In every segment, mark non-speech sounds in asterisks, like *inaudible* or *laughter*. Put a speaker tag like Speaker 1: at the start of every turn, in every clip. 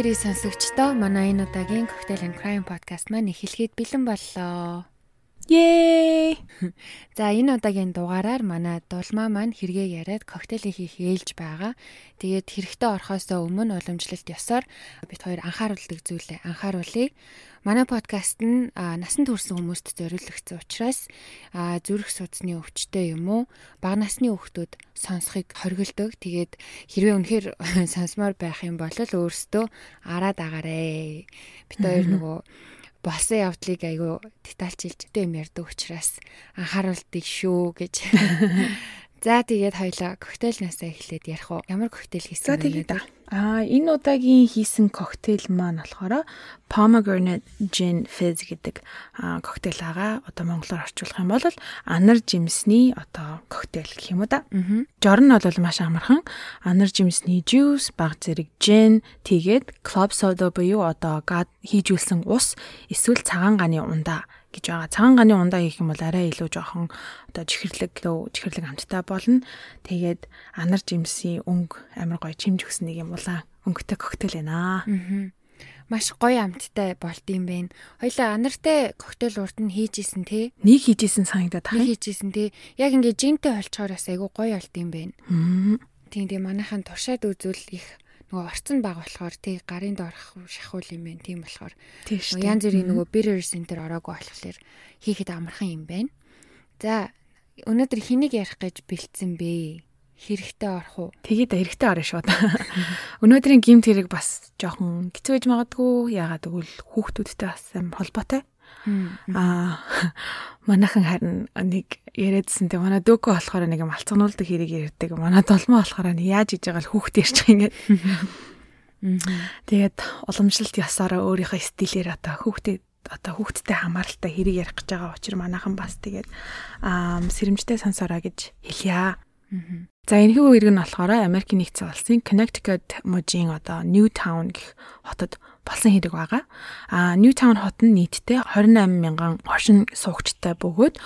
Speaker 1: гэрээ сонсогчдоо манай энэ удаагийн Cocktail and Crime podcast маань эхлэхэд бэлэн боллоо.
Speaker 2: Yay! *laughs*
Speaker 1: За энэ удаагийн дугаараар манай дулмаа маань хэрэгээ яриад коктейл хийх ээлж байгаа. Тэгээд хэрэгтэй орохоосоо өмнө уламжлалт ёсоор бид хоёр анхааруулдаг зүйлээ анхааруулъя. Манай подкаст нь насан турсан хүмүүст зориулагдсан учраас зүрх судасны өвчтөй юм уу бага насны хүүхдүүд сонсохыг хориглодог. Тэгээд хэрвээ үнэхээр *laughs* сонсомоор байх юм бол өөрсдөө араад агаарэ. Бид хоёр нөгөө болсон явдлыг айгүй детальчилж юм ярьдаг учраас анхааруулдаг шүү гэж *laughs* За тэгээд хоёлаа коктейлнасаа эхлээд ярих уу? Ямар коктейл хийсэн
Speaker 2: бэ? Аа энэ удаагийн хийсэн коктейл маань болохоор pomegranate gin fizz гэдэг коктейл байгаа. Одоо монголоор орчуулах юм бол анар жимсний одоо коктейл гэх юм уу да. Жор нь бол маш амархан. Анар жимсний juice, баг зэрэг gin, тэгээд club soda буюу одоо гад хийжүүлсэн ус, эсвэл цагаан ганы ундаа гэж байгаа. Цагаан ганы ундаа хийх юм бол арай илүү жоохон одоо чихэрлэг лөө чихэрлэг амттай болно. Тэгээд анар жимсийн өнгө амар гоё чимж өгсөн нэг юм улаан өнгөтэй коктейл байна. Аа.
Speaker 1: Маш гоё амттай болд юм байна. Хоёлаа анартай коктейл урд нь хийжсэн те.
Speaker 2: Нэг хийжсэн санагдаад
Speaker 1: байна. Нэг хийжсэн те. Яг ингээ жимтэй олцохоор бас айгүй гоё болд юм байна. Тийм тийм манайхан туршаад үзвэл их нөгөө орцсон баг болохоор тий гарын доорх шахуул юм байна. Тийм болохоор янз бүрийн нөгөө barrier center ороогүй болохоор хийхэд амархан юм байна. За өнөөдөр хэнийг ярих гэж бэлдсэн бэ? Хэрэгтэй орох уу?
Speaker 2: Тэгээд хэрэгтэй орно шууд. *laughs* Өнөөдрийн гимт хэрэг бас жоохон хэцүү байж магадгүй. Яагаад гэвэл хүүхдүүдтэй бас амар холбоотой. Аа манайхан харин нэг яриадсан те манай дөөкө болохоор нэг юм алцгануулдаг хэрэг ярьдаг. Манай долмоо болохоор яаж хийж байгаа л хүүхд ярьж байгаа ингээд. Тэгээд уламжлалт ясаараа өөрийнхөө стилээр одоо хүүхдэд одоо хүүхдтэй хамааралтай хэрэг ярих гэж байгаа учраас манайхан бас тэгээд сэрэмжтэй сонсороо гэж хэлье. За энэхүү хэрэг нь болохоор Америкийн нэгдсэн улсын Connecticut мужийн одоо Newtown гэх хотод болсон хэрэг байгаа. А Newtown хот нь нийтдээ 28 мянган оршин суугчтай бөгөөд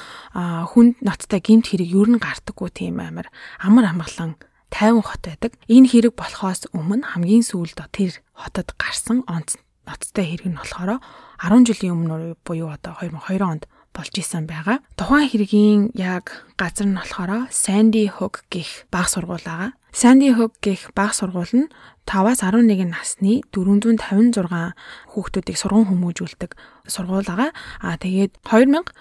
Speaker 2: хүнд ноцтой гэмт хэрэг юу н гардаггүй тийм амар амар амгалан 50 хот байдаг. Энэ хэрэг болохоос өмнө хамгийн сүүлд тэр хотод гарсан онц ноцтой хэрэг нь болохоор 10 жилийн өмнө буюу одоо 2002 онд болж исэн байгаа. Тухайн хэргийн яг газар нь болохоор Sandy Hook гэх баг сургууль байгаа. Sandy Hook гэх баг сургууль нь 5-аас 11 насны 456 хүүхдүүдийг сурган хүмүүжүүлдэг сургууль байгаа. Аа тэгээд 2012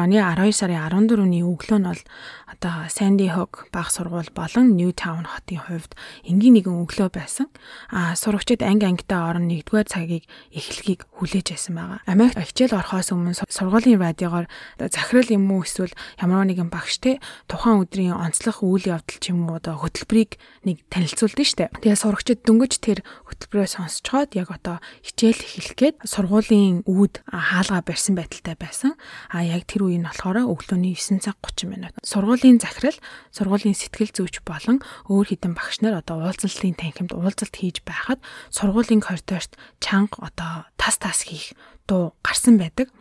Speaker 2: оны 12 сарын 14-ний өглөө нь бол одоо Sandy Hook баг сургууль болон Newtown хотын хувьд энгийн нэгэн өглөө байсан. Аа сурагчид анги ангитай орон 1-р цагийг эхлэхийг хүлээж байсан байгаа. Америк хичээл орохоос өмнө сургуулийн радиогоор захирал юм уу эсвэл ямар нэгэн багш те тухайн өдрийн онцлог үйл явдал ч юм уу одоо хөтөлбөрийг нэг танилцуулдаг штэ. Тэгээ сурагчид Тэгээд дөнгөж тэр хөтөлбөрөө сонсцоход яг одоо хичээл эхлэх гээд сургуулийн үүд хаалга барьсан байдалтай байсан. А яг тэр үе нь болохоор өглөөний 9 цаг 30 минут. Сургуулийн захирал, сургуулийн сэтгэл зүйч болон өөр хэдэн багш нар одоо уулзалтын танхимд уулзалт хийж байхад сургуулийн коридорт чанга одоо тас тас хийх дуу гарсан байдаг.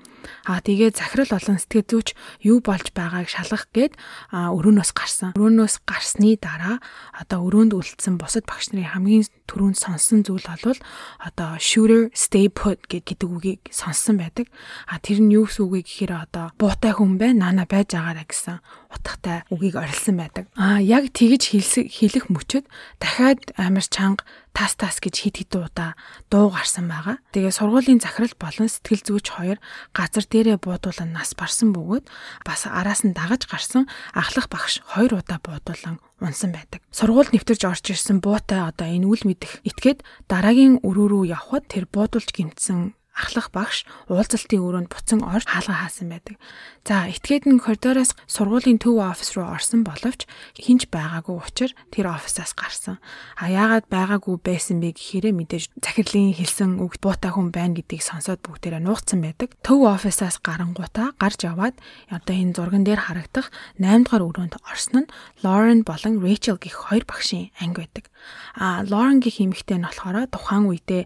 Speaker 2: Аа тэгээ захирал болон сэтгэл зүйч юу болж байгааг шалгах гээд өрөөнөөс гарсан. Өрөөнөөс гарсны дараа одоо өрөөнд үлдсэн бусад багш нарын хамгийн түрүүнд сонссон зүйл бол одоо shooter stay put гэдэг үгийг сонссон байдаг. А тэр нь юу гэсэн үг гэхээр одоо буутай хүн байна, наана байж агаараа гэсэн утгатай үгийг орилсон байдаг. А яг тэгж хэлэх мөчөд дахиад амар чанга тас тас гэж хит хит удаа дуу гарсан байгаа. Тэгээ сургуулийн захирал болон сэтгэл зүйч хоёр газар дээрээ буудуулан нас барсан бөгөөд бас араас нь дагаж гарсан ахлах багш хоёр удаа буудуулан унсан байдаг. Сургууль нэвтэрж орж ирсэн буутай одоо энэ үл мэдэх итгээд дараагийн өрөө рүү явхад тэр буудулж гимтсэн ахлах багш уулзалтын өрөөнд буцан орж хаалга хаасан байдаг. За этгээд нь коридороос сургуулийн төв офис руу орсон боловч хинч байгаагүй учраас тэр офисаас гарсан. А яагаад байгаагүй байсан бэ гэхээрээ мэдээж захирлын хэлсэн үг буутай хүн байна гэдгийг сонсоод бүгдээрээ нуугдсан байдаг. Төв офисаас гарангуудаа гарч яваад одоо энэ зурган дээр харагдах 8 дугаар өрөөнд орсон нь Lauren болон Rachel гэх хоёр багшийн анги байдаг. А Lauren гэх эмэгтэй нь болохоор тухайн үедээ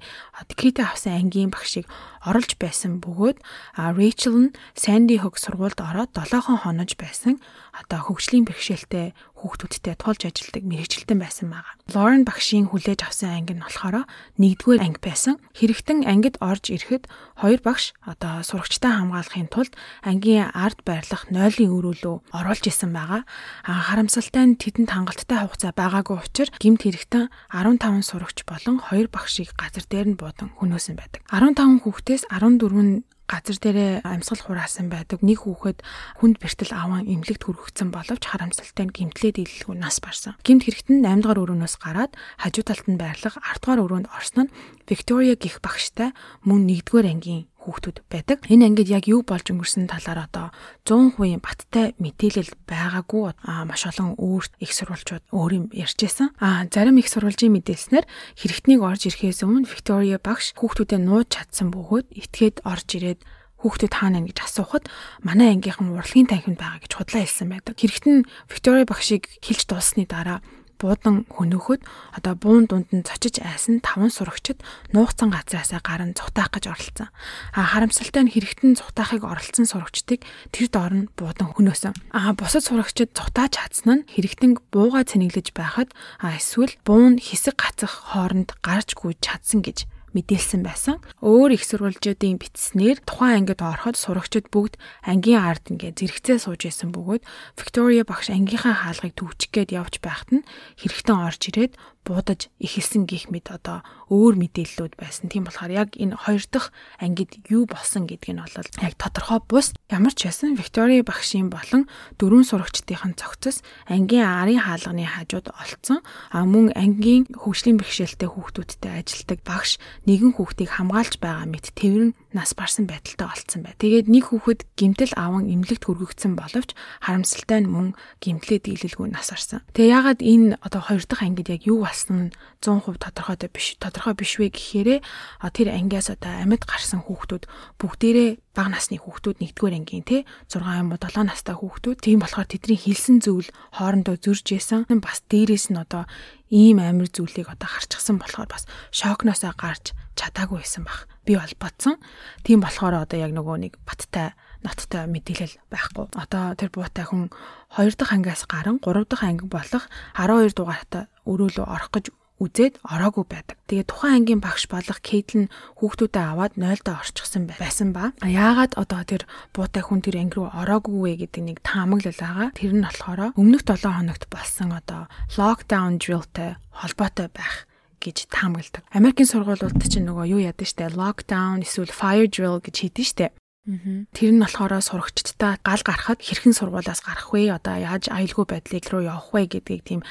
Speaker 2: декретэ авсан ангийн багшийг оруулж байсан бөгөөд Rachel нь Sandy Hook сургуульд ороод 7 хонож байсан одоо хөгжлийн бэрхшээлтэй хүүхдүүдтэй тулж ажилладаг мэрэгчлэн байсан байгаа. Лорен багшийн хүлээж авсан анги нь болохоор 1-р анги байсан. Хэрэгтэн ангид орж ирэхэд хоёр багш одоо сурагчтай хамгаалахын тулд ангийн ард байрлах нойлын өрөөлөө оруулж исэн байгаа. Харамсалтай нь тэдэнд хангалттай хугацаа байгаагүй учраас гимт хэрэгтэн 15 сурагч болон хоёр багшийг газар дээр нь буудан хөнөөсөн байдаг. 15 хүүхдээс 14 нь газар дээрээ амьсгал хураасан байдаг. Нэг хүүхэд хүнд бэртэл аван эмнэлэгт хүргэгдсэн боловч харамсалтай нь гимтлээд илэлгүй нас барсан. Гимт хэрэгтэн 8 дугаар өрөөнөөс гараад хажуу талд нь байрлах 10 дугаар өрөөнд орсон нь Виктория гих багштай мөн 1-р ангийн хүүхдүүд байдаг. Энэ ангид яг юу болж өнгөрсөн талаар одоо 100% баттай мэдээлэл байгаагүй маш олон өөрт их сурвалжууд өөр юм ярьжсэн. А зарим их сурвалжийн мэдээлснээр хэрэгтнийг орж ирэхээс өмнө Виктория багш хүүхдүүдэд нууж чадсан бөгөөд итгээд орж ирээд хүүхдүүд хаана гэж асуухад манай ангийнхан урлагийн танхимд байгаа гэж худлаа хэлсэн байдаг. Хэрэгтэн Виктория багшийг хэлж дууссаны дараа буудан хөнөөхөд одоо буун дунд нь цочиж айсан таван сурагчид нуугцсан газраасаа гарan зүхтаах гэж оролцсон. А харамсалтай нь хэрэгтэн зүхтаахыг оролцсон сурагчдыг тэр доор нь буудан хөнөөсөн. А бусад сурагчид зүхтааж чадсан нь хэрэгтэн бууга цэнэглэж байхад а эсвэл буун хэсэг гацах хооронд гарч гүйж чадсан гэж мэдээлсэн байсан. Өөр их сурвалжуудын бичснээр тухайн ангид ороход сурагчид бүгд ангийн ард ингээ зэрэгцээ сууж исэн бөгөөд Виктория багш ангийнхаа хаалгыг төвчих гээд явж байхад нь хэрэгтэн орж ирээд буудаж эхэлсэн гих мэд одоо өөр мэдээллүүд байсан. Тийм болохоор яг энэ хоёр дахь ангид юу болсон гэдг нь бол яг тодорхой бус. Ямар ч байсан Виктори багшийн болон дөрвөн сурагчдын цогцос ангийн арын хаалганы хажууд олцсон. Мөн ангийн хөгжлийн бэрхшээлтэй хүүхдүүдтэй ажилдаг багш нэгэн хүүхдийг хамгаалж байгаа мэт тэрэн нас барсан байдалтай олцсон бай. Тэгээд нэг хүүхэд гимтэл аван эмнэлэгт хүргэгдсэн боловч харамсалтай нь мөн гимтлээ дийлэлгүй нас барсан. Тэгээ ягаад энэ одоо хоёр дахь ангид яг юу болсон нь 100% тодорхой биш тодорхой биш вэ гэхээрээ тэр ангиас одоо амьд гарсан хүүхдүүд бүгдээрээ бага насны хүүхдүүд нэгдүгээр ангийн те 6 юм уу 7 настай хүүхдүүд тийм болохоор тэдний хэлсэн зүйл хоорондоо зөрж исэн бас дээрээс нь одоо ийм амир зүйлийг одоо харчихсан болохоор бас шокносоо гарч чадаагүй байсан баг би бол бодсон тийм болохоор одоо яг нөгөө нэг баттай ноттой мэдээлэл байхгүй. Одоо тэр буутай хүн 2 дахь ангиас гарan 3 дахь анги болох 12 дугаартай өрөөлөө орох гэж үзээд ороогүй байдаг. Тэгээ тухайн ангийн багш болох Кейтл нь хүүхдүүдэд аваад 0-доо орчихсон байсан ба. Яагаад одоо тэр буутай хүн тэр анги руу ороогүй вэ гэдэг нэг таамаглал байгаа. Тэр нь болохоор өмнөх 7 хоногт болсон одоо локдаун дрилтэй холбоотой байх гэж таамагладаг. Америкийн сургуулиуд чинь нөгөө юу яадаг штэ lockdown эсвэл fire drill гэж хийдэж штэ. Тэр нь болохоор сурагчдтай гал гарахад хэрхэн сургуулаас гарах вэ? Одоо яаж аюулгүй байдлыг руу явах вэ гэдгийг тийм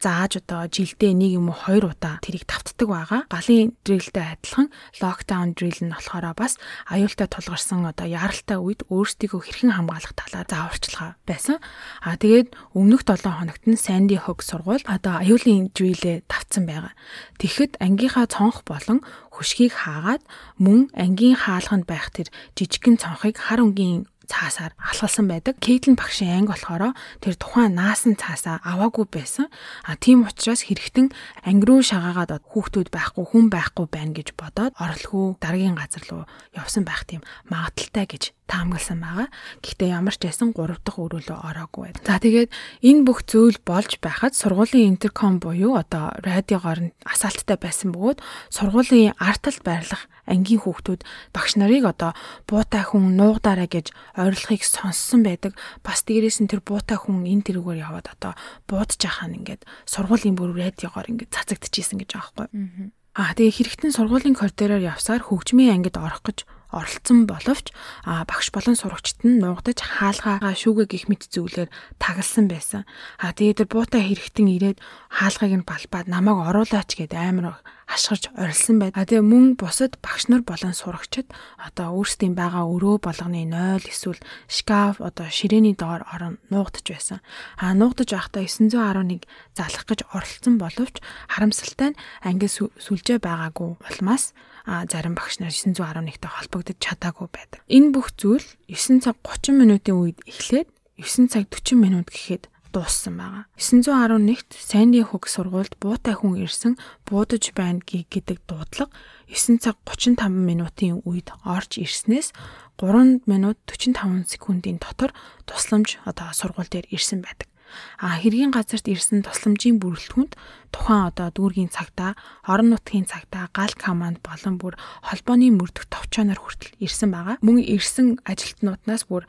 Speaker 2: зааж одоо жилдээ нэг юм уу хоёр удаа тэрийг тавтдаг байгаа. Галын дрилтэй адилхан локдаун дрил нь болохоор бас аюултай тулгарсан одоо яралтай үед өөрсдийгөө хэрхэн хамгаалах талаар зааварчилгаа байсан. Аа тэгээд өмнөх 7 хоногт нь Sandy Hook сургууль одоо аюулын дрилээ тавцсан байгаа. Тэгэхэд ангийнхаа цонх болон хөшгийг хаагаад мөн ангийн хаалганд байх тэр жижигхэн цонхыг хар өнгийн цаасаар алхалсан байдаг. Кейтлин багшийн анги болохоор тэр тухайн наасан цаасаа аваагүй байсан. А тийм учраас хэрэгтэн анги руу шагаагаад хүүхдүүд байхгүй хүн байхгүй байна гэж бодоод орлогоо дараагийн газар руу явсан байх тийм магадaltaй гэж таамагласан байгаа. Гэхдээ ямар ч байсан 3 дахь өрөөлөө ороогүй байд. За тэгээд энэ бүх зүйл болж байхад сургуулийн интерком буюу одоо радиогоор асаалттай байсан бөгөөд сургуулийн арталт байрлах ангийн хүүхдүүд багш нарыг одоо буутай хүн нуугдаарай гэж ойрлохыг сонссон байдаг. Бас дээрээс нь тэр буутай хүн энэ тэрүүгээр яваад одоо буудаж ахаа ингээд сургуулийн бүр радиогоор ингээд цацагдчихсэн гэж байгаа байхгүй. Аа тэгээ хэрэгтэн сургуулийн коридороор явсаар хөгжмийн ангид орох гэж оролцсон боловч а багш болон сурагчид нь нуугдаж хаалгаа шүүгээ гих мэт зүйлээр тагалсан байсан. А тэгээд тэр буутай хэрэгтэн ирээд хаалгыг нь балбаад намайг оруулаач гэд амар хашгирч орилсон байд. А тэгээ мөн бусад багш нар болон сурагчид одоо өөрсдийн байгаа өрөө болгоны 0 эсвэл шкаф одоо ширээний доор орон нуугдж байсан. А нуугдж байхдаа 911 залах гэж оролцсон боловч харамсалтай нь анги сүлжээ байгаагүй улмаас а зарим багш нар 911-тэй холбогдож чадаагүй байдаг. Энэ бүх зүйл 9 цаг 30 минутын үед эхлээд 9 цаг 40 минут гэхэд дууссан байгаа. 911-т Санди Хук сургуульд буутай хүн ирсэн буудаж байна гэдэг дуудлага 9 цаг 35 минутын үед орж ирснээс 3 минут 45 секундын дотор тусламж одоо сургууль дээр ирсэн байдаг. А хэргийн газарт ирсэн тусламжийн бүрэлдэхүүнд тухайн одоо дүүргийн цагтаа, орон нутгийн цагтаа гал команд болон бүр холбооны мөрдөх товчооноор хүртэл ирсэн байгаа. Мөн ирсэн ажилтнууднаас бүр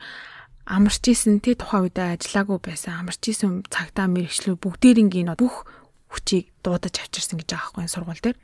Speaker 2: амарч исэн тий тухайн үедээ ажиллаагүй байсан амарч исэн цагтаа мэрэгчлүүд бүгдээрингийн бүх хүчийг дуудаж авчирсан гэж байгаа байхгүй сургууль дээр.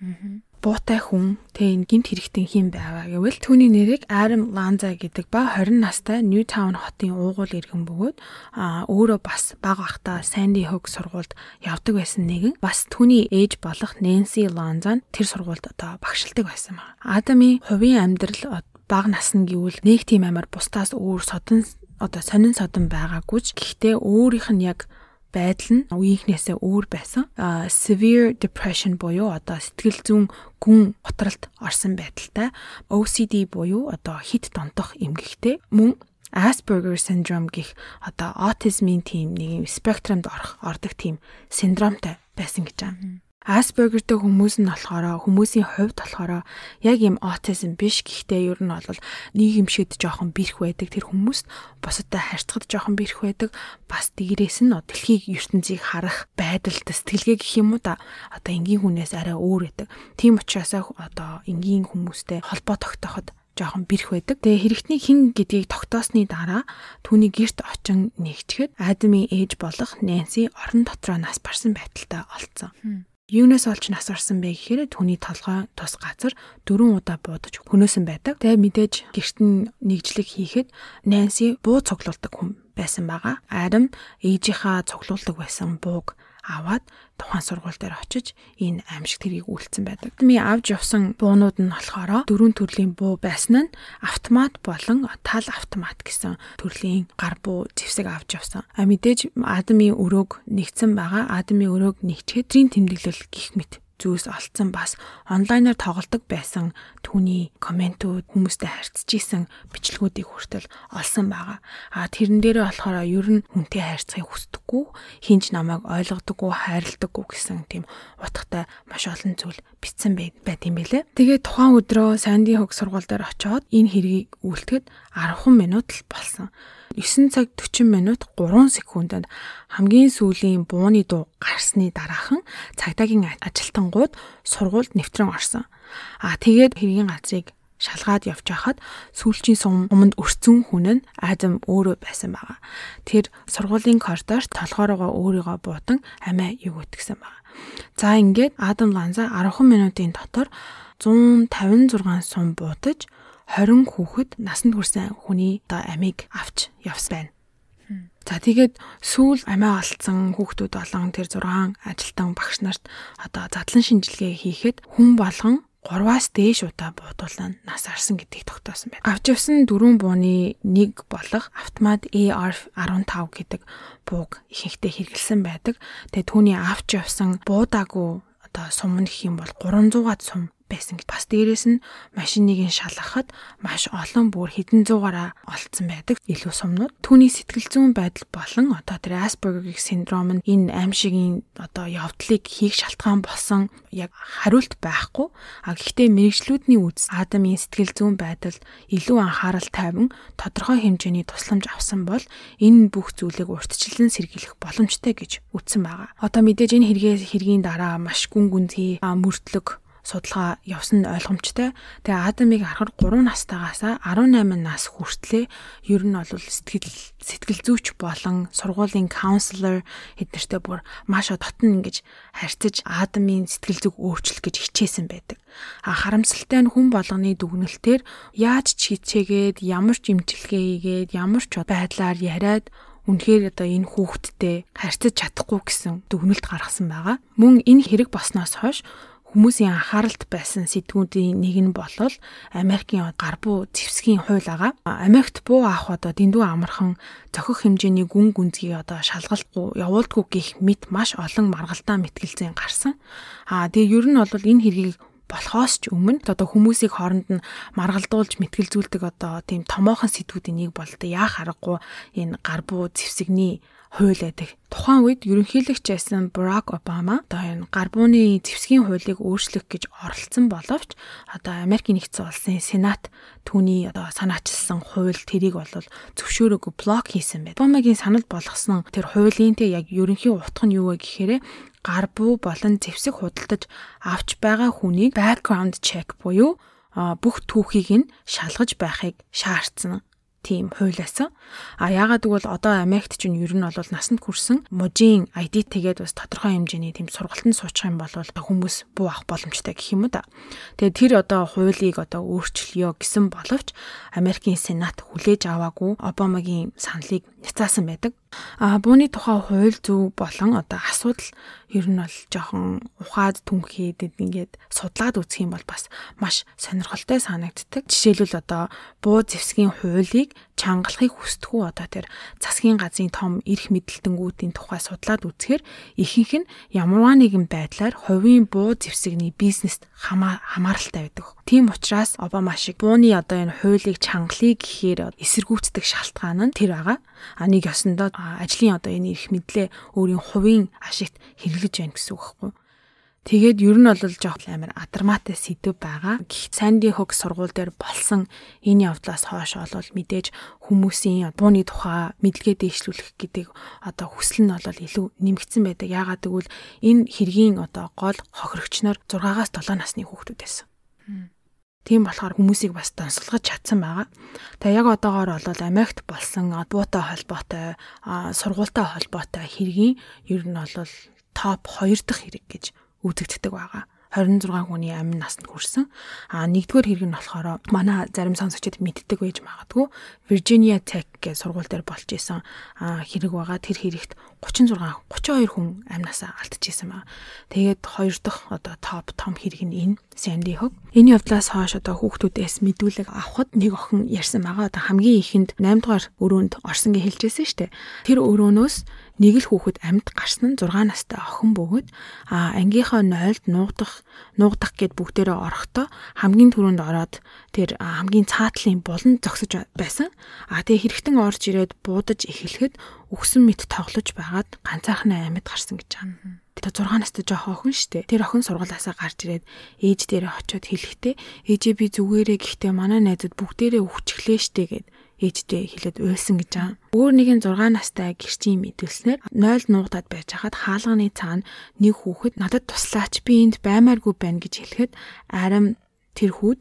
Speaker 2: Буутай хүн тэ энэ гинт хэрэгтэй хин байваа гэвэл түүний нэрийг Adam Lanza гэдэг ба 20 настай Newtown хотын уугуул иргэн бөгөөд а өөрөө бас бага ахта Sandy Hook сургуульд явдаг байсан нэгэн бас түүний ээж болох Nancy Lanza тэр сургуульд одоо багшилдаг байсан байна. Адамын хувийн амьдрал бага насна гэвэл нэг тийм амар бусдаас өөр содон одоо сонин содон байгаагүй ч гэхдээ өөрийнх нь яг байдал нь үеийнхнээсээ өөр байсан. Severe depression буюу одоо сэтгэл зүйн гүн готролд орсон байдалтай. OCD буюу одоо хит донтох эмгэгтэй. Мөн Asperger syndrome гих одоо аутизмын тийм нэг спектрумд орох ордог тийм синдромтой байсан гэж байна. Aspergerтэй хүмүүс нь болохоор хүмүүсийн хувьд болохоор яг юм аутизм биш гэхдээ ер нь бол нийгэмшид жоохон бэрх байдаг тэр хүмүүст бусадтай харьцахад жоохон бэрх байдаг бас дээрээс нь дэлхийг ертөнцийг харах байдал сэтгэлгээ гэх юм уу да одоо энгийн хүнээс арай өөр байдаг. Тийм учраас одоо энгийн хүмүүстэй холбоо тогтооход жоохон бэрх байдаг. Тэгээ хэрэгтний хин гэдгийг тогтоосны дараа түүний герт очин нэгчгэд Адамын ээж болох Нэнси орон дотроо нас барсан байдалтай олцсон. Юунаас олж нас орсон бэ гэхээр түүний толгой тус газар дөрвөн удаа буудаж хөнөөсөн байдаг. Тэгээ мэдээж гэрт нь нэгжлэг хийхэд Нэнси буу цуглуулдаг хүн байсан байгаа. Адам ээжийнхаа цуглуулдаг байсан бууг аваад тухайн сургууль дээр очиж энэ аимшиг тэргийг үйлцсэн байдаг. Ми авч явсан буунууд нь болохоор дөрвөн төрлийн буу байсан нь автомат болон тал автомат гэсэн төрлийн гар буу зэвсэг авч явсан. А мэдээж Адамын өрөөг нэгдсэн байгаа. Адамын өрөөг нэгтгэхэд трийн тэмдэглэл гих мэт зүйлс олцсон бас онлайнаар тоглодог байсан түүний комментүүд хүмүүстэй харьцаж исэн бичлэгүүдийг хүртэл олсон байгаа. А тэрэн дээрээ болохоор ер нь хүнтэй харьцахыг хүсдэггүй, хинч намайг ойлгодоггүй, хайрладаггүй гэсэн тийм утгатай маш олон зүйл бичсэн байт юм билэ. Тэгээ тухайн өдрөө Санди хөг сургууль дээр очиод энэ хэргийг үйлдэхэд 10 минут л болсон. 9 цаг 40 минут 3 секундэд хамгийн сүүлийн бууны дуу гарсны дараахан цагдаагийн ажилтангууд сургуульд нэвтрэн орсон. А тэгээд хэргийн газрыг шалгаад явж байхад сүүлчийн сум өмнөд өрцөн хүн нь Адам өөрөө байсан байгаа. Тэр сургуулийн коридорт толгоороо өөрийгөө буутан амиа югүйтгсэн байгаа. За ингээд Адам Ланза 10 минутын дотор 156 сум буутаж 20 хүүхэд насанд хүрсэн хүний одоо амийг авч явсан байна. За тэгээд сүүл амиа олцсон хүүхдүүд болон тэр 6 ажилтан багш нарт одоо задлан шинжилгээ хийхэд хүн болгон 3-аас дээш удаа буудуулан нас арсан гэдгийг тогтоосон байна. Авч явсан дөрвөн бууны нэг болох автомат AR15 гэдэг бууг ихэнхдээ хэрэгэлсэн байдаг. Тэгээ түүний авч явсан буудаагүй одоо сум гэх юм бол 300-аад сум байсан гэж. Бас дээрэс нь машиныг нь шалгахад маш олон бүр хэдэн зуугаараа олцсон байдаг илүү сумнууд. Түүний сэтгэл зүйн байдал болон одоо тэр Asperger-ийн синдром нь энэ аимшигийн одоо явдлыг хийх шалтгаан болсон яг хариулт байхгүй. А гэхдээ мэрэгчлүүдний үз Адамын сэтгэл зүйн байдал илүү анхаарал тавин тодорхой хэмжээний тусламж авсан бол энэ бүх зүйлийг урьдчилан сэргийлэх боломжтой гэж үтсэн байгаа. Одоо мэдээж энэ хэрэгээс хэргийн дараа маш гүн гүнзгий мөртлөг судалгаа явсан нь ойлгомжтой. Тэгээ Адамыг харахад 3 настайгаас 18 нас хүртлээр ер нь бол сэтгэл сэтгэл зүйч болон сургуулийн каунселор эднэртэй бүр маш дотн ингэж харьцаж Адамын сэтгэл зүг өөрчлөх гэж хичээсэн байдаг. А харамсалтай нь хүн болгоны дүгнэлтээр яаж ч хичээгээд ямар ч имчилгээ хийгээд ямар ч байдлаар яриад үнэхээр одоо энэ хүүхэдтэй харьцаж чадахгүй гэсэн дүгнэлт гаргасан байгаа. Мөн энэ хэрэг болсноос хойш хүмүүсийн анхааралд байсан сэдвүүдийн нэг нь болол Америкийн гарбуу зэвсгийн хууль байгаа. Америкт буу авах одоо дэндүү амархан зохих хэмжээний гүн гүнзгий одоо шалгалтгүй явуулдгүй гих мэт маш олон маргалдаа мэтгэлзэн гарсан. Аа тэгээ ер нь бол энэ хэргийг болохоос ч өмнө одоо хүмүүсийг хооронд нь маргалдуулж мэтгэлзүүлдэг одоо тийм томоохон сэдвүүдийн нэг бол одоо яах аргагүй энэ гар буу зэвсэгний хууль байдаг. Тухайн үед ерөнхийлөгч байсан Барак Обама одоо энэ гар бууны зэвсгийн хуулийг өөрчлөх гэж оролцсон боловч одоо Америкийн нэгдсэн улсын Сенат түүний одоо санаачилсан хууль тэрийг бол зөвшөөрөөгүй блок хийсэн байд. Обамагийн санал болгосон тэр хуулийн те яг ерөнхий утга нь юу вэ гэхээр гар буу болон зэвсэг худалдаж авч байгаа хүнийг background check буюу бүх түүхийг нь шалгаж байхыг шаардсан тийм хуулиасан. А яагаад гэвэл одоо Америкт чинь ер нь бол насанд хүрсэн мужийн ID тэгээд бас тодорхой хэмжээний тийм сургалтанд суучих юм бол хүмүүс буу авах боломжтой гэх юм да. Тэгээд тэр одоо хуулийг одоо өөрчлөё гэсэн боловч Америкийн Сенат хүлээж аваагүй Обамагийн саналыг няцаасан байдаг. А бууны тухай хууль зүй болон одоо асуудал ер нь бол жоохон ухаад түнхээд ингээд судлаад үзэх юм бол бас маш сонирхолтой санагддаг. Жишээлбэл одоо буу зэвсгийн хуулийг чангалахыг хүсдэг үү одоо тэр засгийн газрын том эрх мэдэлтэнгүүдийн тухай судлаад үзэхээр ихэнх нь ямарваа нэгэн байдлаар хувийн буу зэвсэгний бизнест хамааралтай байдаг. Тийм учраас Обама шиг бууны одоо энэ хуулийг чангалъя гэхээр эсэргүүцдэг шалтгаан нь тэр байгаа. А нэг ёсондоо ажлын одоо энэ эрх мэдлээ өөрийн хувийн ашигт хэрэглэж байна гэсэн үг байхгүй. Тэгээд ер нь бол жоох амар адармаатай сэдв байгаа. Гэх Санди Хог сургууль дээр болсон энэ явдлаас хойш бол мэдээж хүмүүсийн бууны тухай мэдлэгээ дэвшлүүлэх гэдэг одоо хүсэл нь бол илүү нэмэгдсэн байдаг. Яагаад гэвэл энэ хэргийн одоо гол хохирогчнор 6-аас 7 насны хүүхдүүд байсан. Тийм болохоор хүмүүсийг бас донсолгож чадсан байгаа. Тэгээ яг одоогоор бол Америкт болсон буутай холбоотой сургуультай холбоотой хэргийн ер нь бол топ 2 дахь хэрэг гэж үзэгддэг байгаа. 26 хүний амин наснд хүрсэн. А нэгдүгээр хэрэг нь болохоор манай зарим сонсогчид мэддэг байж магадгүй Virginia Tech гэх сургууль дээр болж исэн хэрэг байгаа. Тэр хэрэгт 36 32 хүн амнасаа алдчихсан байна. Тэгээд хоёр дахь одоо топ том хэрэг нь энэ Sandy Hook. Энэ явдлаас хойш одоо хүүхдүүдээс мэдүүлэг авахд нэг охин ярьсан байгаа. Одоо хамгийн ихэнд 8 дугаар өрөөнд орсон гэж хэлжсэн шүү дээ. Тэр өрөөнөөс нэг л хүүхэд амьд гарсан нь 6 настай охин бөгөөд а ангийнхаа 0-д нуугдах нуугдах гэд бүгдээрээ орохдоо хамгийн түрүүнд ороод тэр хамгийн цаатлын булан зогсож байсан. А тэгээ хэрэгтэн орж ирээд буудаж эхлэхэд үхсэн мэт тоглож байгаад ганцаархан амьд гарсан гэж байгаа. Тэгээ 6 настай жоох охин штэ. Тэр охин сургуулаасаа гарч ирээд ээж дээрээ очиод хэлэхдээ ээжээ би зүгээрээ гэхдээ манай найзууд бүгдээрээ үхчихлээ штэ гэд ээжтэй хэлээд уйлсан гэж байгаа. Өөр нэгэн 6 настай гэрчийн мэдүүлснээр 0 нуугдаад байж хахад хаалганы цаана нэг хүүхэд надад туслаач би энд баймааргүй байна гэж хэлэхэд арим тэр хүүд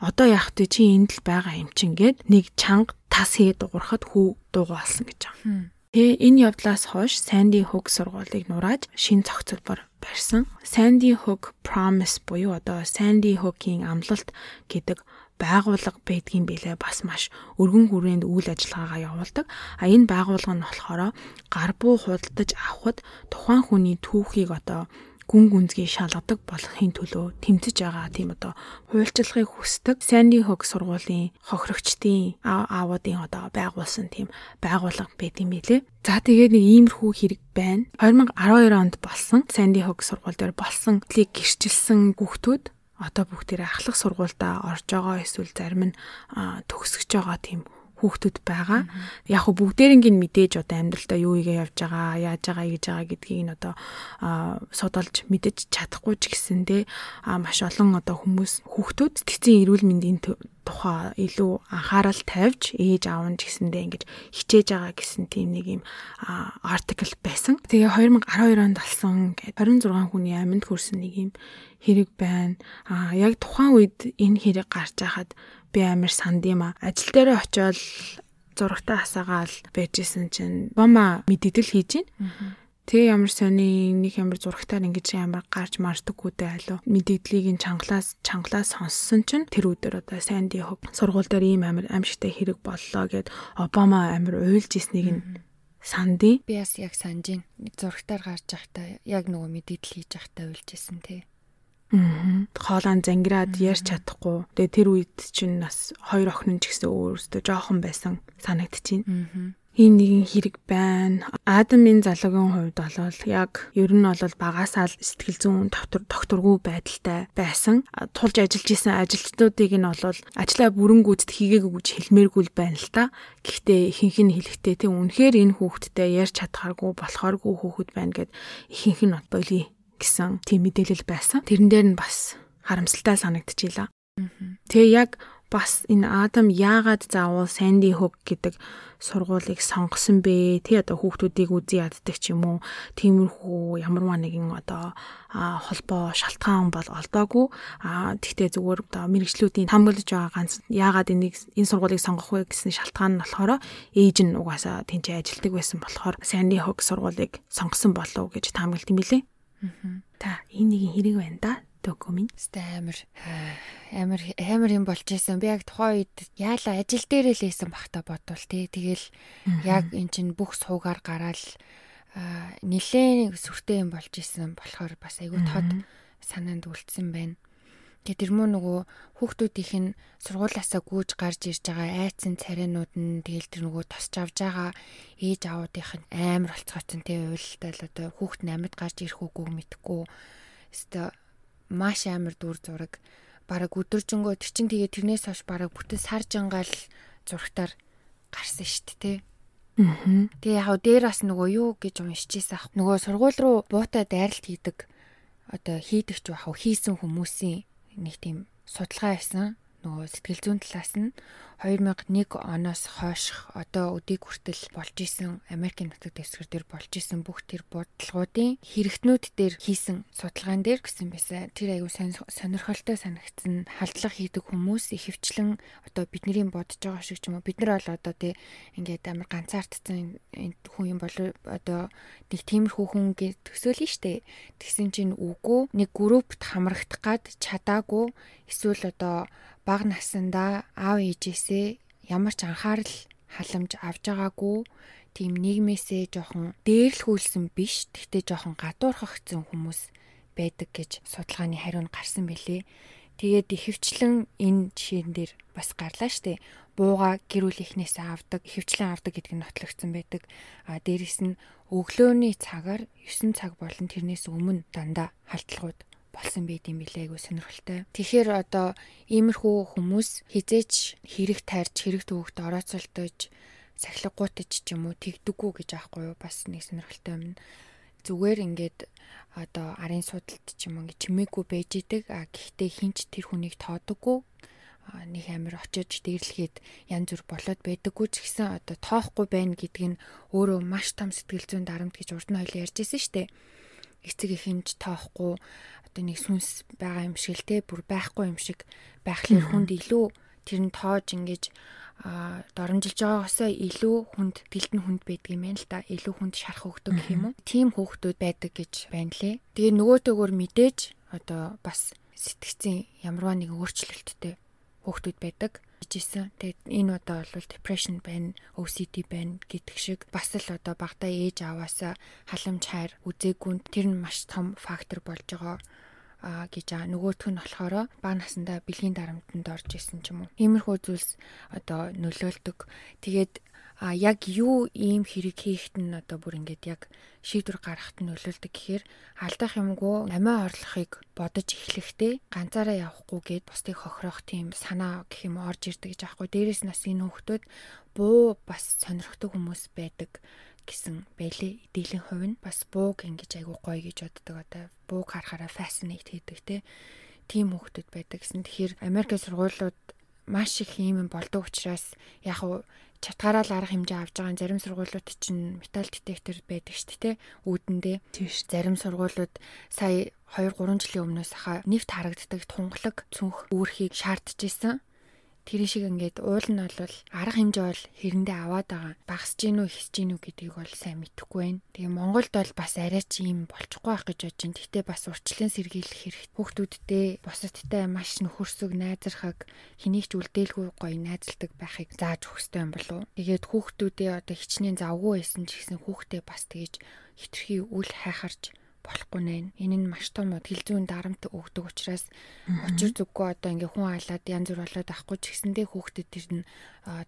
Speaker 2: одоо яах вэ чи энд л байгаа юм чин гэд нэг чанга тас хээ дуурахад хүү дуугаалсан гэж байгаа. Тэгээ энэ явдлаас хойш Sandy Hook сургуулийг нурааж шин зохицолбор барьсан. Sandy Hook Promise буюу одоо Sandy Hook-ийн амлалт гэдэг байгууллага байдгийн билээ бас маш өргөн хүрээнд үйл ажиллагаагаа явуулдаг. А энэ байгууллага нь болохоор гар буу худалдаж авахд тухайн хүний түүхийг одоо гүн гүнзгий шалгадаг болохын төлөө тэмцэж байгаа тийм одоо хуульчилгыг хүсдэг Sandy Hook сургуулийн хохирогчдын аавуудын одоо байгуулсан тийм байгууллага байдсан мэлээ. За тэгээд нэг иймэрхүү хэрэг байна. 2012 онд болсон Sandy Hook сургууль дээр болсон лиг гэрчилсэн хүүхдүүд одоо бүгдээрээ ахлах сургуультай орж байгаа эсвэл зарим нь төгсөж байгаа тийм хүүхдүүд байгаа. Яг хөө бүгдээринг нь мэдээж одоо амьдралдаа юу игээ явж байгаа, яаж байгаа гэж байгаа гэдгийг нь одоо судалж мэдэж чадахгүй ч гэсэндээ маш олон одоо хүмүүс хүүхдүүд цэцэн эрүүл мэндийн тухай илүү анхаарал тавьж ээж аав нь ч гэсэндээ ингэж хичээж байгаа гэсэн тийм нэг юм артикл байсан. Тэгээ 2012 онд гэдэг 26 хүний амьд хүрсэн нэг юм хэрэг байна. А яг тухайн үед энэ хэрэг гарч байхад би амар санд юм а. Ажил дээр очиод зурагтаа хасаагаал байжсэн чинь бома мэддэл хийж гин. Тэгээ ямар сони нэг ямар зурагтаар ингэж ямар гарч мардаггүй дээ алуу. Мэдээллийг нь чангалаас чангалаас сонссон чинь тэр өдөр одоо Санди хөв сургууль дээр ийм амар амжигтай хэрэг боллоо гэд Обама амар уйлж ирснийг нь сандий.
Speaker 1: Би бас яг санаж ин зурагтаар гарч явахдаа яг нөгөө мэдээлэл хийж явахдаа уйлж ирсэн тий.
Speaker 2: Хоолоо зангираад ярьж чадахгүй. Тэгээ тэр үед чинь бас хоёр охин ч гэсэн өөрөөсөө жоохон байсан санагдчихээн. ийм нэгэн хэрэг байна. Адамын залуугийн хувьд бол яг ер нь бол багасаа л сэтгэл зүйн доктор докторгүй байдалтай байсан. Тулж ажиллаж исэн ажилчдуудыг нь бол ажлаа бүрэнгүйд хийгээгүй гэж хэлмээргүй л байна л та. Гэхдээ ихэнх нь хэлэхдээ тийм үнэхээр энэ хүүхэдтэй ярьж чадхааргүй болохооргүй хүүхэд байна гэд ихэнх нь болий гэсэн тийм мэдээлэл байсан. Тэрэн дээр нь бас харамсалтай санагдчихийла. Тэгээ яг бас энэ Адам яагаад заавал Санди Хук гэдэг сургуулийг сонгосон бэ? Тэ одоо хүүхдүүдийг үзий яддаг ч юм уу? Тиймэрхүү ямарваа нэгэн одоо холбоо шалтгаан бол олдоогүй. А тэгтээ зүгээр одоо мэрэгчлүүдийн хамгаалж байгаа ганц яагаад энийг энэ сургуулийг сонгох вэ гэсэн шалтгаан нь болохоор ээж нь угаасаа тэнцээ ажилтдаг байсан болохоор Санди Хук сургуулийг сонгосон болов гэж таамаглалт юм билээ. Та энэ нэг хэрэг байна да документ.
Speaker 1: Сте амар амар амар юм болж исэн. Би яг тухайн үед яалаа ажил дээр л ийсэн бахта бодвол тий. Тэгэл яг эн чин бүх суугаар гараал нилээн сүртэй юм болж исэн болохоор бас айгүй тод санаанд үлдсэн байна. Тэгээ тэр мөн нөгөө хүүхдүүдийнх нь сургуулаасаа гүйж гарч ирж байгаа айцсан царайнууд нь тэгэл тэр нөгөө тосч авж байгаа ээж аавуудынх нь амар болцгооцсон тий уйлалтай л одоо хүүхд нь амьд гарч ирэх үгүй мэдхгүй. Өстө маш амар дүр зураг бараг өдөржингөө тэр чин тэгээ тэрнээс хойш бараг бүтэн сар жангаал зурагтаар гарсан шүү дээ тий. Тэгээ яг дээр бас нөгөө юу гэж уншижсэн ах. Нөгөө сургууль руу буутаа дайралт хийдэг одоо хийдэг ч бахав хийсэн хүмүүсийн нэг тийм судалгаа байсан нөгөө сэтгэл зүйн талаас нь 2001 оноос хойш одоо өдийг хүртэл болж исэн Америкийн нутаг дэвсгэр дээр болж исэн бүх тэр бодлогоодын хэрэгтнүүд дээр хийсэн судалгаан дээр гэсэн байсан. Тэр аягүй сонирхолтой санагдсан халдлага хийдэг хүмүүс ихэвчлэн одоо бидний бодож байгаа шиг ч юм уу бид нар бол одоо тий ингээд амар ганцаардсан хүн юм бол одоо нэг тиймэрхүү хүн гэж төсөөлнө штэ. Тэгсэн чинь үгүй нэг группт хамрагдах гад чадаагүй эсвэл одоо бага насандаа аав ээжээсээ ямар ч анхаарал халамж авж байгаагүй тийм нийгмээсээ жоохон дээрлхүүлсэн биш тэгтээ жоохон гадуурхагдсан хүмүүс байдаг гэж судалгааны хариу нь гарсан бэлээ. Тэгээд ихэвчлэн энэ жишээн дээр бас гарлаа штэ. Бууга гэр бүл ихнээсээ авдаг, ихэвчлэн авдаг гэдэг нь нотлогдсон байдаг. А дээрэс нь өглөөний цагаар 9 цаг болон тэрнээс өмнө дандаа халтлагууд болсон байд юм билээ айгу сонирхолтой. Тэгэхээр одоо иймэрхүү хүмүүс хизээч хэрэг тарьж хэрэг төвөгт орооцолтож сахилгагуутаж ч юм уу тэгдэггүй гэж аахгүй юу бас нэг сонирхолтой юм. Зүгээр ингээд одоо арын судалт ч юм уу чимээгүй байж идэг. А гэхдээ хинч тэр хүнийг тоодоггүй нэг амир очиж дээрлэхэд янз бүр болоод байдаггүй ч гэсэн одоо тоохгүй байна гэдг нь өөрөө маш том сэтгэл зүйн дарамт гэж урд нь хоёул ярьжсэн шүү дээ. Эцэг ихэнж тоохгүй одоо нэг сүнс байгаа юм шиг л те бүр байхгүй юм шиг байхлаар хүнд илүү тэр нь тоож ингэж доромжилж байгаагаасаа илүү хүнд гэлтэн хүнд байдаг юм байна л да. Илүү хүнд шарах хөвгдөг гэх юм уу. Тим хөвгтүүд байдаг гэж байна лээ. Тэгээ нөгөөтэйгөр мэдээж одоо бас сэтгцийн ямарваа нэг өөрчлөлттэй хөвгтүүд байдаг гэжсэн. Тэгээд энэ удаа бол depression байна, OCD байна гэдэг шиг бас л одоо багтаа ээж аваасаа халамж хайр үзээгүй тэр нь маш том фактор болж байгаа а гэж аа нөгөөх нь болохоор бага насандаа бэлгийн дарамтанд орж исэн ч юм уу. Иймэрхүү зүйлс одоо нөлөөлдөг. Тэгээд а яг юу ийм хэрэг хийхэд нь одоо бүр ингээд яг шийдвэр гаргахад нь нөлөөлдөг гэхээр алдах юмгүй амиа орлохыг бодож эхлэхдээ ганцаараа явахгүй гээд бусдыг хохирох тийм санаа гэх юм орж ирдэг гэж аахгүй. Дээрээс нас энэ хүүхдүүд буу бас сонирхдаг хүмүүс байдаг гэсэн байлээ. Дийлэн хувь нь бас бууг ингэж айгу гоё гэж боддог одоо бууг харахаараа fascinate хийдэг те. Тим хүүхдүүд байдаг гэсэн. Тэгэхээр Америкийн сургуулиуд маш их юм болдог учраас яг уу чатгаараа л арга хэмжээ авж байгаа зарим сургуулиуд чинь металл детектор байдаг шүү дээ үүдэндээ. Тийш. Зарим сургуулиуд сая 2 3 жилийн өмнөөс хаа нэвт харагддаг тунгалаг цүнх үүрхийг шаардж исэн. Тэр шиг ингээд уул нь бол арга хэмжээ бол хэрэндээ аваад байгаа. Багасж гин үү ихсэж гин үү гэдгийг бол сайн мэдэхгүй байна. Тэгээ Монголд бол бас арай ч юм болчихгүй байх гэж бодож байна. Гэхдээ бас урчлын сэргийлэх хэрэгтэй. Хүүхдүүдтэй бусадтай маш нөхөрсөг найзрахаг хэнийг ч үлдээлгүй гоё найзалдаг байхыг зааж өгөх хэрэгтэй юм болов. Тэгээд хүүхдүүдээ одоо хичнээн завгүй байсан ч гэсэн хүүхдээ бас тэгэж хитрхи үл хайхарч болохгүй нэ. Энэ нь маш том хил зүүн дарамт өгдөг учраас учир зүггүй одоо ингээ хүн алаад янз бүр болоод авахгүй ч гэсэндээ хүүхдэд тэр нь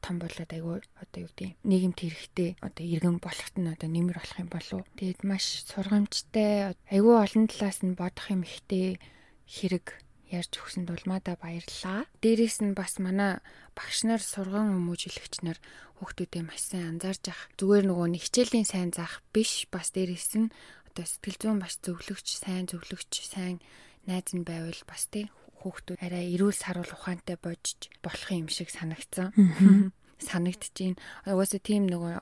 Speaker 1: том болоод айгүй одоо юу гэдэг нийгэмд хэрэгтэй одоо иргэн болохт нь одоо нэмэр болох юм болов. Тэгээд маш сургамжтай айгүй олон талаас нь бодох юм ихтэй хэрэг ярьж өгсөнд улмаадаа баярлалаа. Дээрээс нь бас манай багш нар сурган хүмүүжүүлэгч нар хүүхдүүдээ маш сайн анзаарж ах. Зүгээр нөгөө нэг хичээлийн сайн заах биш бас дээрээс нь одоо сэтгэл зүйн бас зөвлөгч, сайн зөвлөгч, сайн найз нь байвал бас тий хүүхдүүд арай эрүүл саруул ухаантай бодж болох юм шиг санагдсан. Санагдчихээн. Угаасаа тийм нөгөө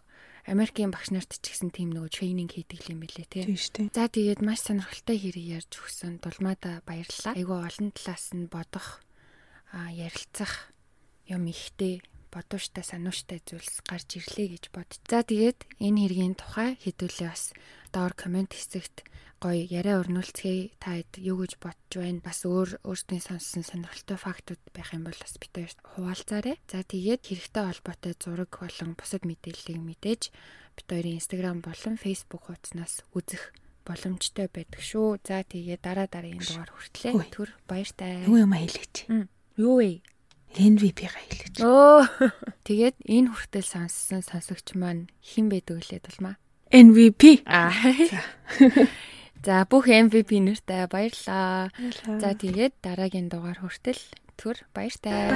Speaker 1: Америкийн багш нарт ч гэсэн тийм нөгөө тренинг хийдэг юм билээ тий. За тэгээд маш сонирхолтой хэрэг ярьж өгсөн. Дулмаада баярлалаа. Айгүй олон талаас нь бодох ярилцах юм ихтэй бодууштай санууштай зүйлс гарч ирлээ гэж бод. За тэгээд энэ хэргийн тухай хэдүүлээ бас доор комент хэсэгт гоё яриа өрнүүлцгээе. Та хэд юу гэж бодож байна? Бас өөр өөртөө сонссон сонирхолтой фактууд байх юм бол бас хоёр хуваалцаарай. За тэгээд хэрэгтэй холбоотой зураг болон бусад мэдээллийг мэдээж бид хоёрын Instagram болон Facebook хуудаснаас үзэх боломжтой байдаг шүү. За тэгээд дараа дараагийн дугаар хүртлээ. Түр баяртай.
Speaker 2: Юу юм хэлээч.
Speaker 1: Юу вэ?
Speaker 2: NVP-га хэлээч.
Speaker 1: Өө. *laughs* Тэгээд энэ хүртэл сонссон сонсогч маань хэн байдаг вэ тулмаа?
Speaker 2: NVP.
Speaker 1: Аа. *laughs* За бүх MVP нэртэй баярлаа. За тэгээд дараагийн дугаар хүртэл түр баяртай.